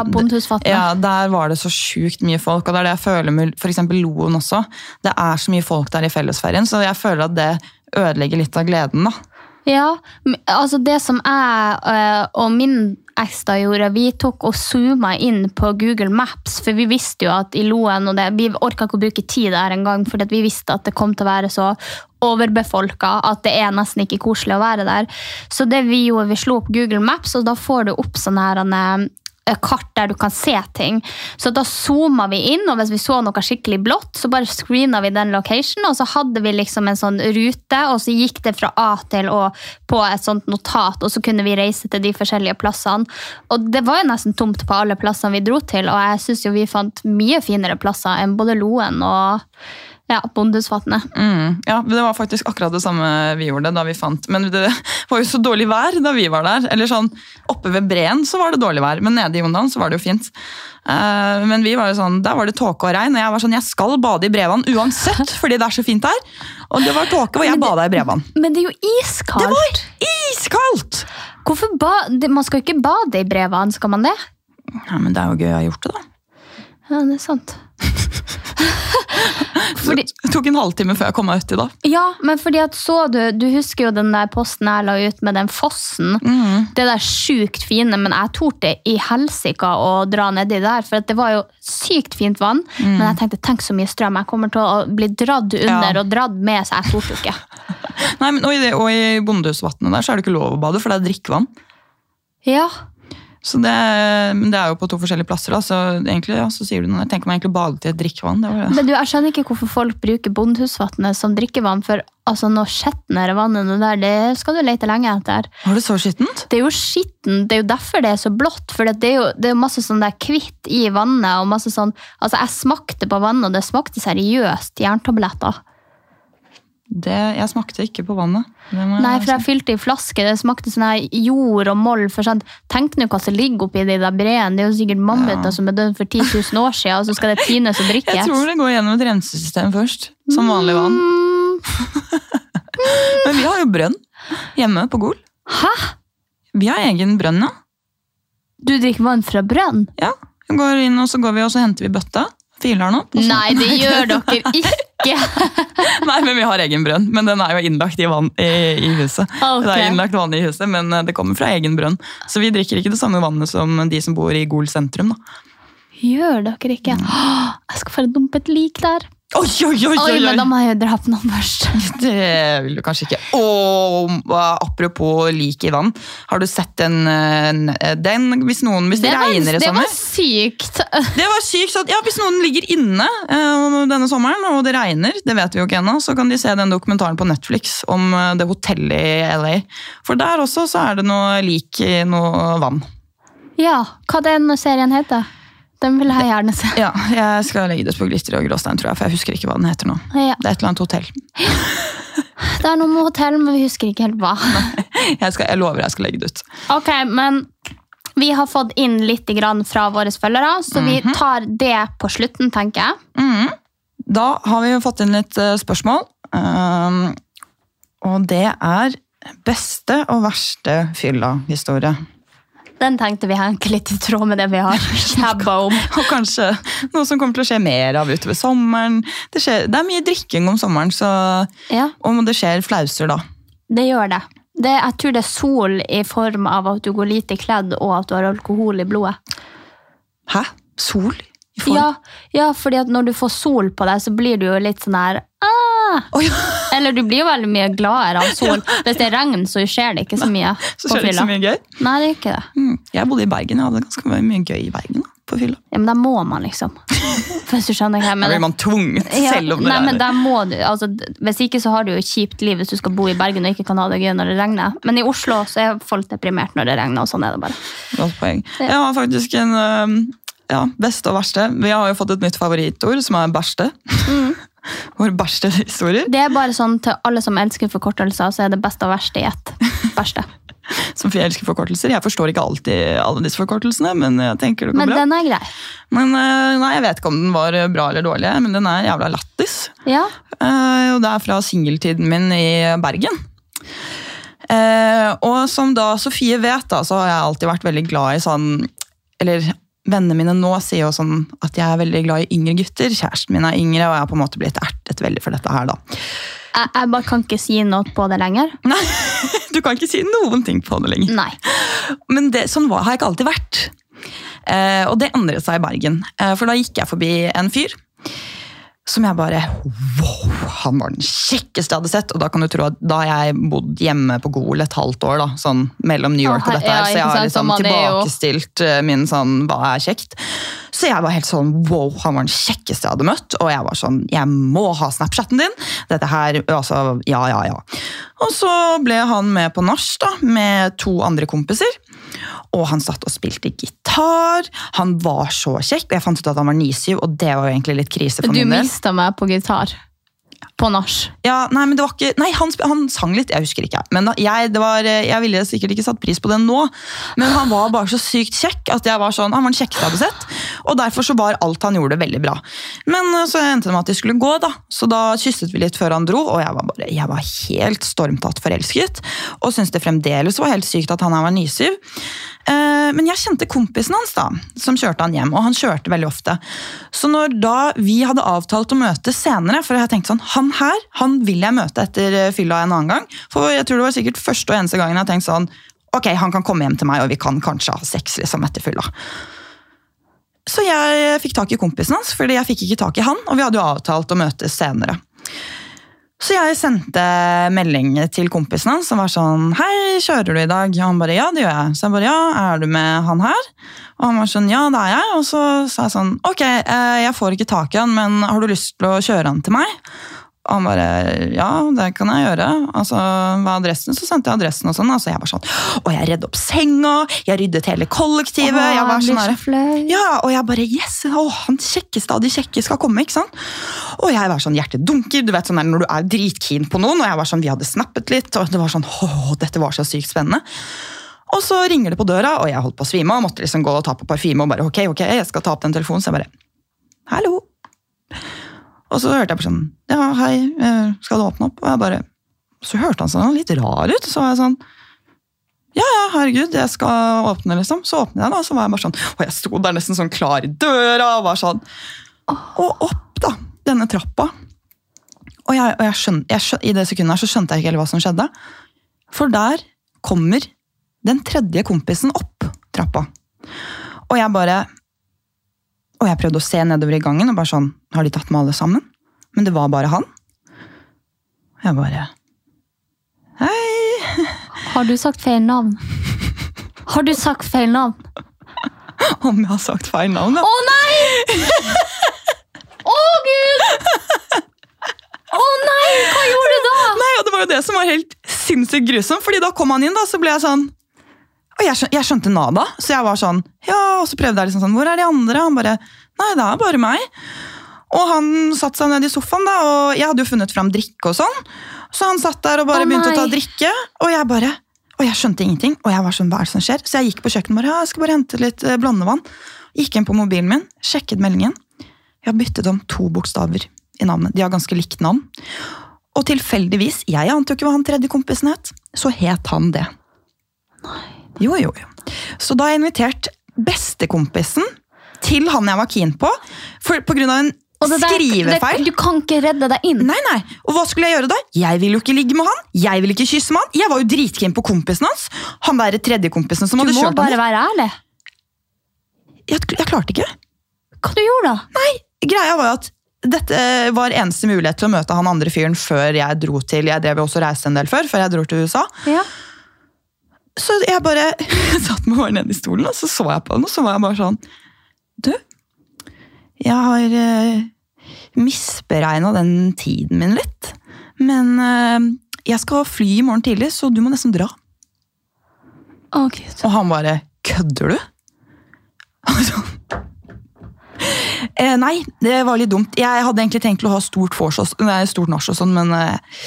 Ja, der var det så sjukt mye folk, og det er det jeg føler med f.eks. Loen også. Det er så mye folk der i fellesferien, så jeg føler at det ødelegger litt av gleden, da. Ja, altså det som jeg eh, og min eks da gjorde, vi tok og zooma inn på Google Maps, for vi visste jo at i Loen, og det, vi orka ikke å bruke tid der en gang, fordi vi visste at det kom til å være så overbefolka at det er nesten ikke koselig å være der. Så det vi gjorde, vi slo opp Google Maps, og da får du opp sånne her, eh, kart der du kan se ting. Så da zooma vi inn, og hvis vi så noe skikkelig blått, så bare screena vi den location, og så hadde vi liksom en sånn rute, og så gikk det fra A til Å på et sånt notat, og så kunne vi reise til de forskjellige plassene. Og det var jo nesten tomt på alle plassene vi dro til, og jeg syns jo vi fant mye finere plasser enn både Loen og ja, Bondhusvatnet. Mm, ja, Det var faktisk akkurat det samme vi gjorde da vi fant Men det [LAUGHS] var jo så dårlig vær da vi var der. Eller sånn, Oppe ved breen så var det dårlig vær, men nede i Jondalen så var det jo fint. Uh, men vi var jo sånn, der var det tåke og regn, og jeg var sånn, jeg skal bade i Brevann uansett, fordi det er så fint der. Og det var tåke, og jeg bada i Brevann. Men det er jo iskaldt! Det var iskaldt! Hvorfor ba Man skal jo ikke bade i Brevann, skal man det? Ja, men det er jo gøy å ha gjort det, da. Ja, det er sant. [LAUGHS] Fordi, Det tok en halvtime før jeg kom meg uti, da. ja, men fordi at så du Du husker jo den der posten jeg la ut med den fossen. Mm. Det der sjukt fine, men jeg torde i helsika å dra nedi der. For det var jo sykt fint vann. Men jeg tenkte, tenk så mye strøm. Jeg kommer til å bli dradd under Ja. og dradd med, så jeg torde jo ikke. [LAUGHS] Nei, men, og i, det, og i Bondehusvatnet der så er det ikke lov å bade, for det er drikkevann. Ja, Så det, men det er jo på to forskjellige plasser, da, så egentlig ja, så sier du noe. Jeg tenker meg egentlig bade til et drikkevann. Det var, ja. Men du, jeg skjønner ikke hvorfor folk bruker Bondhusvatnet som drikkevann. For altså, noe skjetnere vann enn det der, det skal du lete lenge etter. Var det så skittent? Det er jo skittent. det er jo derfor det er så blått. For det er jo, det er jo masse sånn der kvitt i vannet. og masse sånn, altså Jeg smakte på vannet, og det smakte seriøst jerntabletter. Det, jeg smakte ikke på vannet. Nei, for jeg fylte i flaske. Det smakte sånn her jord og moll. for sånn, Tenk nå hva som ligger oppi de der breene. Det er jo sikkert mammuter Ja. som er dødd for 10 000 år siden, og så skal det tines og [LAUGHS] drikkes. jeg tror det går gjennom et rensesystem først, som vanlig vann. Mm, [LAUGHS] Men vi har jo brønn hjemme på Gol. Hæ? Vi har egen brønn, ja. Du drikker vann fra brønn? ja. Vi går inn, og så går vi og så henter vi bøtta. Filer den opp. Nei, det gjør dere ikke! [LAUGHS] Nei, men vi har egen brønn. Men den er jo innlagt i, vann, i, i huset. Okay. Det er innlagt vann i huset, men eh, det kommer fra egen brønn. Så vi drikker ikke det samme vannet som de som bor i Gol sentrum. da. Gjør dere ikke? Mm. [GASPS] Jeg skal få dumpe et lik der. Oi, oi, oi, Oi, oi, men da må jeg dra på noen først. [LAUGHS] Det vil du kanskje ikke. Og apropos lik i vann. Har du sett den, eh, den hvis, noen, hvis det, Det var, regner i det sommer? var sykt. [LAUGHS] Det var sykt. Så, ja, hvis noen ligger inne eh, denne sommeren, og det regner, det vet vi jo ikke ennå, så kan de se den dokumentaren på Netflix om eh, det hotellet i LA. For der også så er det noe lik i noe vann. Ja, hva den serien heter? Den vil jeg gjerne se. Ja, jeg skal legge det på Glitter og gråstein, tror jeg, for jeg husker ikke hva den heter nå. Ja. Det er et eller annet hotell. Det er noe med hotell, men vi husker ikke helt hva. [LAUGHS] Jeg, skal, jeg lover jeg skal legge det ut. Ok, men vi har fått inn litt fra våre følgere, så vi tar det på slutten, tenker jeg. Mhm. Da har vi fått inn litt eh, spørsmål. Um, og det er beste og verste fylla-historie. Den tenkte vi egentlig litt i tråd med det vi har [LAUGHS] kjebba om. [LAUGHS] Og kanskje noe som kommer til å skje mer av utover sommeren. Det, skjer, det er mye drikking om sommeren, så Ja, om det skjer flauser da. det gjør det. det. Jeg tror det er sol i form av at du går lite kledd, og at du har alkohol i blodet. Hæ? Sol? I form? Ja, ja, fordi at når du får sol på deg, så blir du jo litt sånn her ah! ja. Eller du blir jo veldig mye gladere av sol. Hvis det er regn, så skjer det ikke så mye så skjer det ikke så mye gøy. Nei, det er ikke det. Mm. Jeg bodde i Bergen, jeg hadde ganske mye gøy i Bergen da, på fylla. Ja, men da må man, liksom. [LAUGHS] Hvis du skjønner hva jeg Da blir man tvunget, selv om det nei, men der må du, altså, Hvis ikke så har du jo et kjipt liv hvis du skal bo i Bergen og ikke kan ha det gøy når det regner. Men i Oslo så er folk deprimert når det regner, og sånn er det bare. Godt poeng. Jeg har faktisk en ja, beste og verste. Vi har jo fått et nytt favorittord, som er bæsjte. Mm. [LAUGHS] Våre bærste historier. Det er bare sånn til alle som elsker forkortelser, så er det beste og verste i ett. Bæsjte. [LAUGHS] som jeg elsker forkortelser. Jeg forstår ikke alltid alle disse forkortelsene, men jeg tenker det går Men bra. den er grei. Men øh, nei, Jeg vet ikke om den var bra eller dårlig, men den er jævla lættis. Ja. Uh, og det er fra singeltiden min i Bergen. Uh, og som da Sofie vet, da, så har jeg alltid vært veldig glad i sånn Eller vennene mine nå sier jo sånn at jeg er veldig glad i yngre gutter. Kjæresten min er yngre, og jeg har på en måte blitt ertet veldig for dette her, da. Jeg, jeg bare kan ikke si noe på det lenger. [LAUGHS] Nei, du kan ikke si noen ting på det lenger. Nei. Men det, sånn var, har jeg ikke alltid vært. Eh, og det endret seg i Bergen. Eh, for da gikk jeg forbi en fyr som jeg bare Wow, han var den kjekkeste jeg hadde sett. Og da kan du tro at da har jeg bodd hjemme på Gol et halvt år, da, sånn mellom New York og dette her, så jeg har liksom så man jo- tilbakestilt eh, min sånn hva er kjekt. Så jeg var helt sånn wow, han var den kjekkeste jeg hadde møtt. Og jeg var sånn jeg må ha Snapchatten din. Dette her, altså, ja, ja, ja. Og så ble han med på nach da, med to andre kompiser. Og han satt og spilte gitar. Han var så kjekk. Jeg fant ut at han var 9-7, og det var jo egentlig litt krise for Du min del. mista meg på gitar. På nach. Ja, nei, men det var ikke, nei, han, han sang litt, jeg husker ikke. Men da, jeg, var, eh, jeg ville sikkert ikke satt pris på det nå, men han var bare så sykt kjekk at jeg var sånn, han var den kjekkeste jeg hadde sett. Og derfor så var alt han gjorde veldig bra. Men eh, så endte det med at de skulle gå, da. Så da kysset vi litt før han dro, og jeg var, bare, jeg var helt stormtatt forelsket. Og syntes det fremdeles var helt sykt at han her var nysyv. Eh, Men jeg kjente kompisen hans da, som kjørte han hjem, og han kjørte veldig ofte. Så når da vi hadde avtalt å møtes senere, for jeg tenkte sånn, han her, han vil jeg møte etter eh, fylla en annen gang. For jeg tror det var sikkert første og eneste gangen jeg har tenkt sånn, ok, han kan komme hjem til meg, og vi kan kanskje ha sex liksom etter fylla. Så jeg fikk tak i kompisen hans, fordi jeg fikk ikke tak i han, og vi hadde jo avtalt å møtes senere. Så jeg sendte melding til kompisen hans som var sånn Hei, kjører du i dag? Og han bare ja, det gjør jeg. Så jeg bare ja, er du med han her? Og han var sånn ja, det er jeg. Og så sa jeg sånn ok, eh, jeg får ikke tak i han, men har du lyst til å kjøre han til meg? Og han bare ja, det kan jeg gjøre. Altså, hva er adressen? Så sendte jeg adressen og sånn. Altså, jeg var sånn Og jeg redde opp senga, jeg ryddet hele kollektivet. jeg var sånn her, ja, og jeg bare yes, å, han kjekkeste av de kjekke skal komme, ikke sant? Og jeg var sånn hjertet dunker, du vet sånn der når du er dritkeen på noen, og jeg var sånn, vi hadde snappet litt, og det var sånn, Å, dette var så sykt spennende. Og så ringer det på døra, og jeg holdt på å svime, og måtte liksom gå og ta på parfyme, og bare, ok, ok, jeg skal ta opp den telefonen, så jeg bare, hallo? Og så hørte jeg på sånn, ja, hei, eh, skal du åpne opp? Og jeg bare, så hørte han sånn litt rar ut, så var jeg sånn, ja, ja, herregud, jeg skal åpne, liksom. Så åpnet jeg, da, så var jeg bare sånn Og jeg sto der nesten sånn klar i døra og var sånn Og opp, da, denne trappa. Og, jeg, og jeg skjøn, jeg skjøn, i det sekundet her så skjønte jeg ikke helt hva som skjedde. For der kommer den tredje kompisen opp trappa. Og jeg bare Og jeg prøvde å se nedover i gangen og bare sånn Har de tatt med alle sammen? men det var bare han. Jeg bare Hei! Har du sagt feil navn? Har du sagt feil navn? Om jeg har sagt feil navn, Å ja. nei! Å gud! Å nei, hva gjorde du da? Nei, og Det var jo det som var helt sinnssykt grusomt, fordi da kom han inn, da, så ble jeg sånn Og jeg skjønte, jeg skjønte nada, så jeg var sånn Ja, og så prøvde jeg liksom sånn Hvor er de andre? Han bare Nei, det er bare meg. Og han satte seg ned i sofaen, da, og jeg hadde jo funnet fram drikke og sånn. Så han satt der og bare oh, begynte å ta nei. drikke, og jeg bare og jeg skjønte ingenting, og jeg var sånn, hva er det som skjer? Så jeg gikk på kjøkkenet bare, ja, jeg skal bare hente litt eh, blandevann. Gikk inn på mobilen min, sjekket meldingen. Jeg har byttet om to bokstaver i navnet. De har ganske likt navn. Og tilfeldigvis, jeg ante jo ikke hva han tredje kompisen het, så het han det. Jo, jo, jo. Så da har jeg invitert bestekompisen til han jeg var keen på, for, på grunn av en der- skrivefeil. det- Du kan ikke redde deg inn. Nei, nei. Og hva skulle jeg gjøre da? Jeg ville jo ikke ligge med han. Jeg ville ikke kysse med han. Jeg var jo dritkeen på kompisen hans. Han der tredjekompisen som Du hadde må bare være ærlig. Jeg, jeg klarte ikke. Hva du gjorde da? Nei, Greia var jo at dette var eneste mulighet til å møte han andre fyren før jeg dro til Jeg drev jo også reiste en del før, før jeg dro til USA. Ja. Så jeg bare [LAUGHS] satt meg håret nede i stolen, og så så jeg på den, og så var jeg bare sånn Du, jeg har uh, misberegna den tiden min litt. Men uh, jeg skal fly i morgen tidlig, så du må nesten dra. Oh, gud. Og han bare Kødder du? Altså, eh, nei, det var litt dumt. Jeg hadde egentlig tenkt å ha stort, nei, stort nach og sånn, men eh,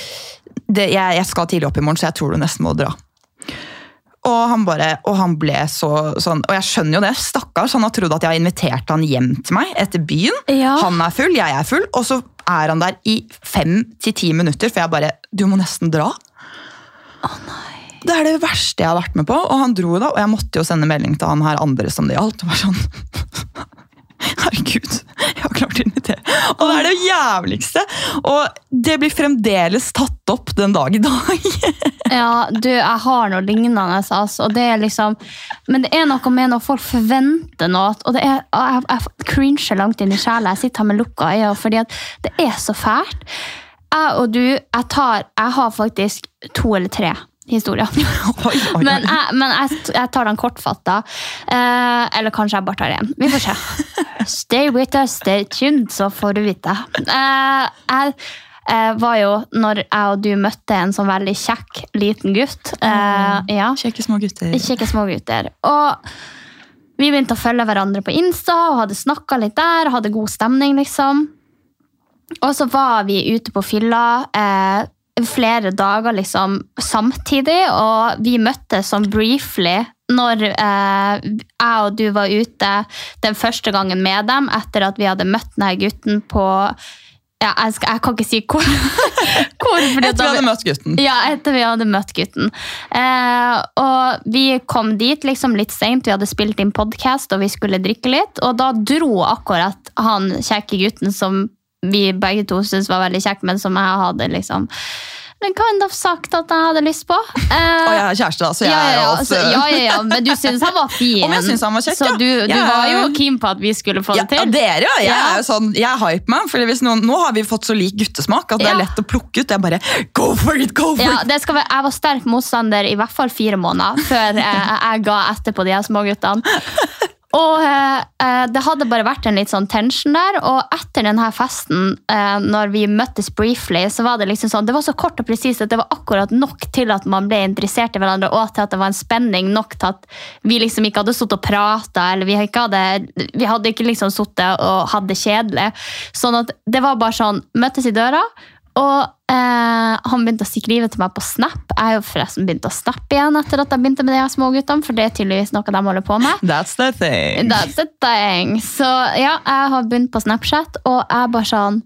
det, jeg, jeg skal tidlig opp i morgen, så jeg tror du nesten må dra. Og han bare, og han ble så sånn, og jeg skjønner jo det, stakkars, han har trodd at jeg har invitert han hjem til meg etter byen. Ja. Han er full, jeg er full, og så er han der i fem til ti minutter, for jeg bare, du må nesten dra. Å nei Det er det verste jeg har vært med på, og han dro da, og jeg måtte jo sende melding til han her andre som det gjaldt. og var sånn, [LAUGHS] Herregud, jeg har klart å invitere. Og det er det jævligste. Og det blir fremdeles tatt opp den dag i dag. [LAUGHS] Ja, du, jeg har noe lignende, altså. Og det er liksom, men det er noe med når folk forventer noe, og det er, jeg, jeg cringer langt inn i sjela. Jeg sitter her med lukka øyne, fordi at det er så fælt. Jeg og du, jeg, tar, jeg har faktisk to eller tre historier. [LAUGHS] Men, jeg, men jeg, jeg tar den kortfatta. Eh, eller kanskje jeg bare tar én. Vi får se. [LAUGHS] Stay with us, stay tuned, så får du vite. Eh, jeg eh, var jo, når jeg og du møtte en sånn veldig kjekk liten gutt eh, ja, Kjekke små gutter. Kjekke små gutter. Og vi begynte å følge hverandre på Insta og hadde snakka litt der. Hadde god stemning, liksom. Og så var vi ute på fylla eh, flere dager liksom samtidig, og vi møttes sånn briefly når eh, jeg og du var ute den første gangen med dem, etter at vi hadde møtt denne gutten på ja, jeg, skal, jeg kan ikke si hvor. [LAUGHS] hvor fordi Etter vi hadde møtt gutten. ja, etter vi hadde møtt gutten. Eh, og vi kom dit liksom litt seint, vi hadde spilt inn podkast og vi skulle drikke litt. Og da dro akkurat han kjekke gutten som vi begge to syntes var veldig kjekk, men som jeg hadde liksom men kind of sagt at jeg hadde lyst på. [LAUGHS] Eh, Og jeg er kjæreste, da, så jeg ja, ja, er ja, altså, også ja, ja, ja, [LAUGHS] men du syns han var fin. Om jeg synes han var kjekk, så du, du var jo keen på at vi skulle få ja, det ja, til. dere, ja. Jeg er jo sånn, jeg er hype man, for noen, nå har vi fått så lik guttesmak at det Ja. er lett å plukke ut. Jeg bare, go for it, go for Ja, it! være, jeg var sterk motstander i hvert fall fire måneder før jeg, jeg ga etter på de her småguttene. [LAUGHS] Og eh, det hadde bare vært en litt sånn tension der, og etter denne festen, eh, når vi møttes briefly, så var det liksom sånn, det var så kort og presist at det var akkurat nok til at man ble interessert i hverandre, og til at det var en spenning nok til at vi liksom ikke hadde sittet og pratet, eller vi, hadde, vi hadde ikke liksom sittet og hatt det kjedelig. Sånn at det var bare sånn, møttes i døra, og eh, han begynte å skrive til meg på Snap. Jeg har jo forresten begynt å snappe igjen etter at jeg begynte med de småguttene, for det er tydeligvis noe de holder på med. That's the thing. That's the thing. Så ja, jeg har begynt på Snapchat, og jeg bare sånn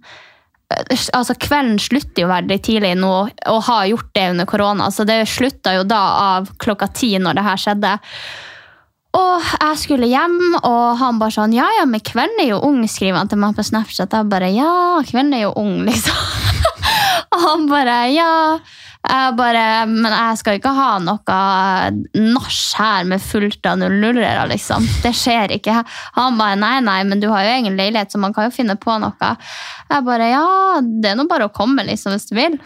Altså, Kvelden slutter jo veldig tidlig nå, og har gjort det under korona. Så det slutta jo da av klokka ti når det her skjedde. Og jeg skulle hjem, og han bare sånn Ja, ja, men kvelden er jo ung, skriver han til meg på Snapchat. Jeg bare Ja, kvelden er jo ung, liksom. Og han bare Ja. Jeg bare, men jeg skal ikke ha noe nach her med fullt av nullere, liksom. Det skjer ikke. Han bare nei, nei, men du har jo egen leilighet, så man kan jo finne på noe. Jeg bare ja, det er nå bare å komme, liksom, hvis du vil.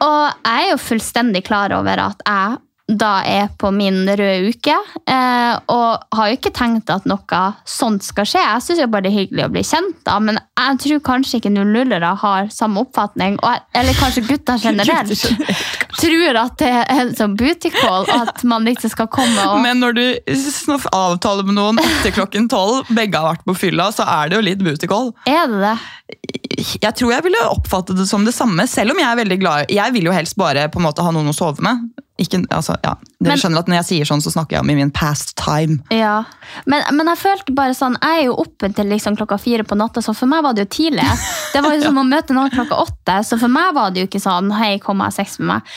Og jeg er jo fullstendig klar over at jeg da er på min røde uke. Eh, og har jo ikke tenkt at noe sånt skal skje. Jeg syns bare det er hyggelig å bli kjent, da, men jeg tror kanskje ikke 00-ere har samme oppfatning. Eller kanskje [LAUGHS] gutter generelt. tror at det er en sånn booty call, at man ikke skal komme og Men når du avtaler med noen etter klokken tolv, begge har vært på fylla, så er det jo litt booty call. Er det det? Jeg tror jeg ville oppfattet det som det samme, selv om jeg er veldig glad Jeg vil jo helst bare på en måte ha noen å sove med. Ikke, altså, ja. Dere Men- skjønner at Når jeg sier sånn, så snakker jeg om i min past time. Ja, men, men jeg følte bare sånn Jeg er jo oppe til liksom klokka fire på natta, så for meg var det jo tidlig. [LAUGHS] Det var jo som å møte noen klokka åtte, så for meg var det jo ikke sånn Hei, kom jeg seks sex med meg.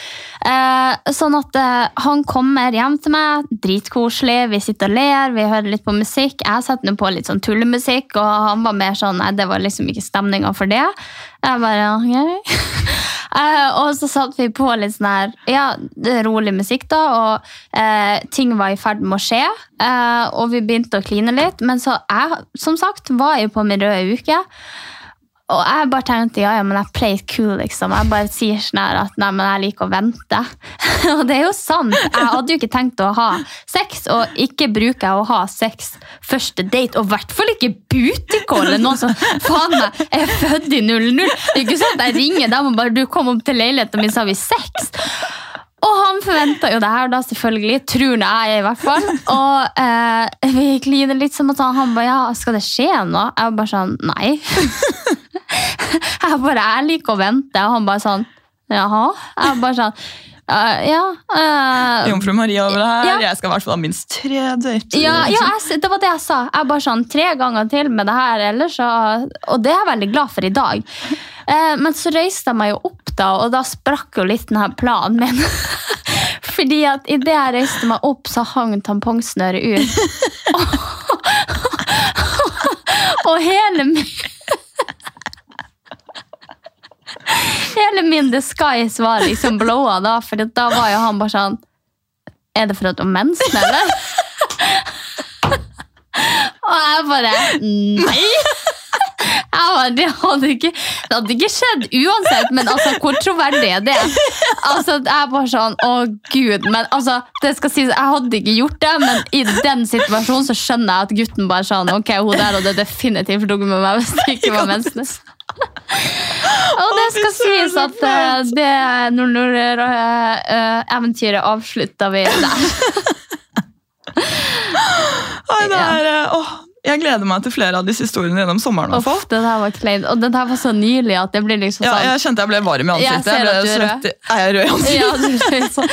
Eh, sånn at eh, han kommer hjem til meg, dritkoselig, vi sitter og ler, vi hører litt på musikk. Jeg setter nå på litt sånn tullemusikk, og han var mer sånn Nei, det var liksom ikke stemninga for det. Jeg bare okay. [LAUGHS] Eh, og så satte vi på litt sånn her ja, rolig musikk, da, og eh, ting var i ferd med å skje. Eh, og vi begynte å kline litt, men så jeg, som sagt, var jeg på min røde uke. Og jeg bare tenkte ja, ja, men jeg play it cool, liksom. Jeg bare sier sånn her at nei, men jeg liker å vente. [LAUGHS] og det er jo sant. Jeg hadde jo ikke tenkt å ha sex, og ikke bruker jeg å ha sex første date. Og i hvert fall ikke bootycall noen som faen meg er født i 00. Det er jo ikke sånn at jeg ringer dem og bare du kom opp til leiligheten min, så har vi sex. Og han forventa jo det her, da, selvfølgelig. Tror nå jeg, i hvert fall. Og eh, vi kliner litt som at han bare ja, skal det skje noe? Jeg var bare sånn nei. [LAUGHS] [LAUGHS] jeg bare jeg liker å vente, og han bare sånn jaha. Jeg bare sånn Uh, ja. Uh, Jomfru Maria over her. Ja. Jeg skal i hvert fall ha minst tre dater. ja, ja jeg, det var det jeg sa. Jeg bare sånn tre ganger til med det her, ellers så Og det er jeg veldig glad for i dag. Uh, men så reiste jeg meg jo opp, da, og da sprakk jo litt denne planen min. [LAUGHS] Fordi at idet jeg reiste meg opp, så hang tampongsnøret ut. [LAUGHS] og hele min Hele min disguise var liksom blowa da, for da var jo han bare sånn Er det for at du har mensen, eller? Og jeg bare Nei! Jeg bare, det, hadde ikke, det hadde ikke skjedd uansett, men altså, hvor troverdig er det? Altså, jeg er bare sånn, å gud, men altså, det skal sies, jeg hadde ikke gjort det, men i den situasjonen så skjønner jeg at gutten bare sånn, ok, hun der hadde definitivt ligget med meg hvis det ikke var mensen. Og det skal sies at det Nord-Nord-eventyret avslutta vi der. [LAUGHS] Er, eh, jeg gleder meg til flere av disse historiene gjennom sommeren. hvert det der var kleint. Og det der var så nylig at det blir liksom Ja, sånn jeg kjente jeg ble varm i ansiktet. Jeg, Jeg ble du er jeg rød i [LAUGHS] ansiktet? Ja, sånn.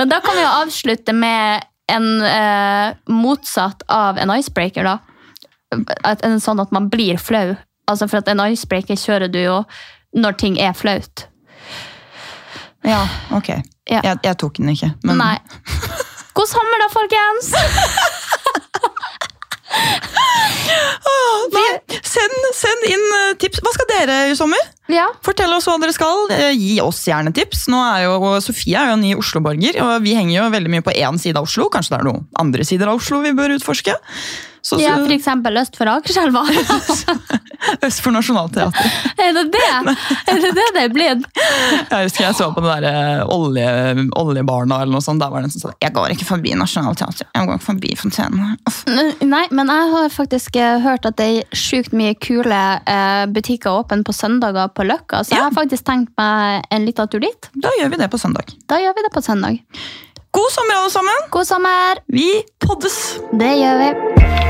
Men da kan vi jo avslutte med en eh, motsatt av en icebreaker, da. En sånn at man blir flau. Altså For at en icebreaker kjører du jo når ting er flaut. Ja, ok. Ja. Jeg, jeg tok den ikke. Men Nei. God sommer, da, folkens! Nei, send, send inn eh, tips. Hva skal dere i sommer? Ja. Fortell oss hva dere skal. Eh, Gi oss gjerne tips. Nå er jo, Sofie er jo ny Oslo-borger, og vi henger jo veldig mye på én side av Oslo. Kanskje det er noen andre sider av Oslo vi bør utforske? Så, ja, eksempel øst for Akerselva. [LAUGHS] Øst for Nationaltheatret. er det det? Er det det det er blitt? Jeg husker jeg så på det der eh, olje, Oljebarna eller noe sånt. Der var det en som sa jeg går ikke forbi Nationaltheatret, jeg går ikke forbi fontenen. Nei, men jeg har faktisk eh, hørt at det er sjukt mye kule eh, butikker åpne på søndager på Løkka, så Ja. jeg har faktisk tenkt meg en liten tur dit. Da gjør vi det på søndag. Da gjør vi det på søndag. God sommer, alle sammen! God sommer! Vi poddes! Det gjør vi.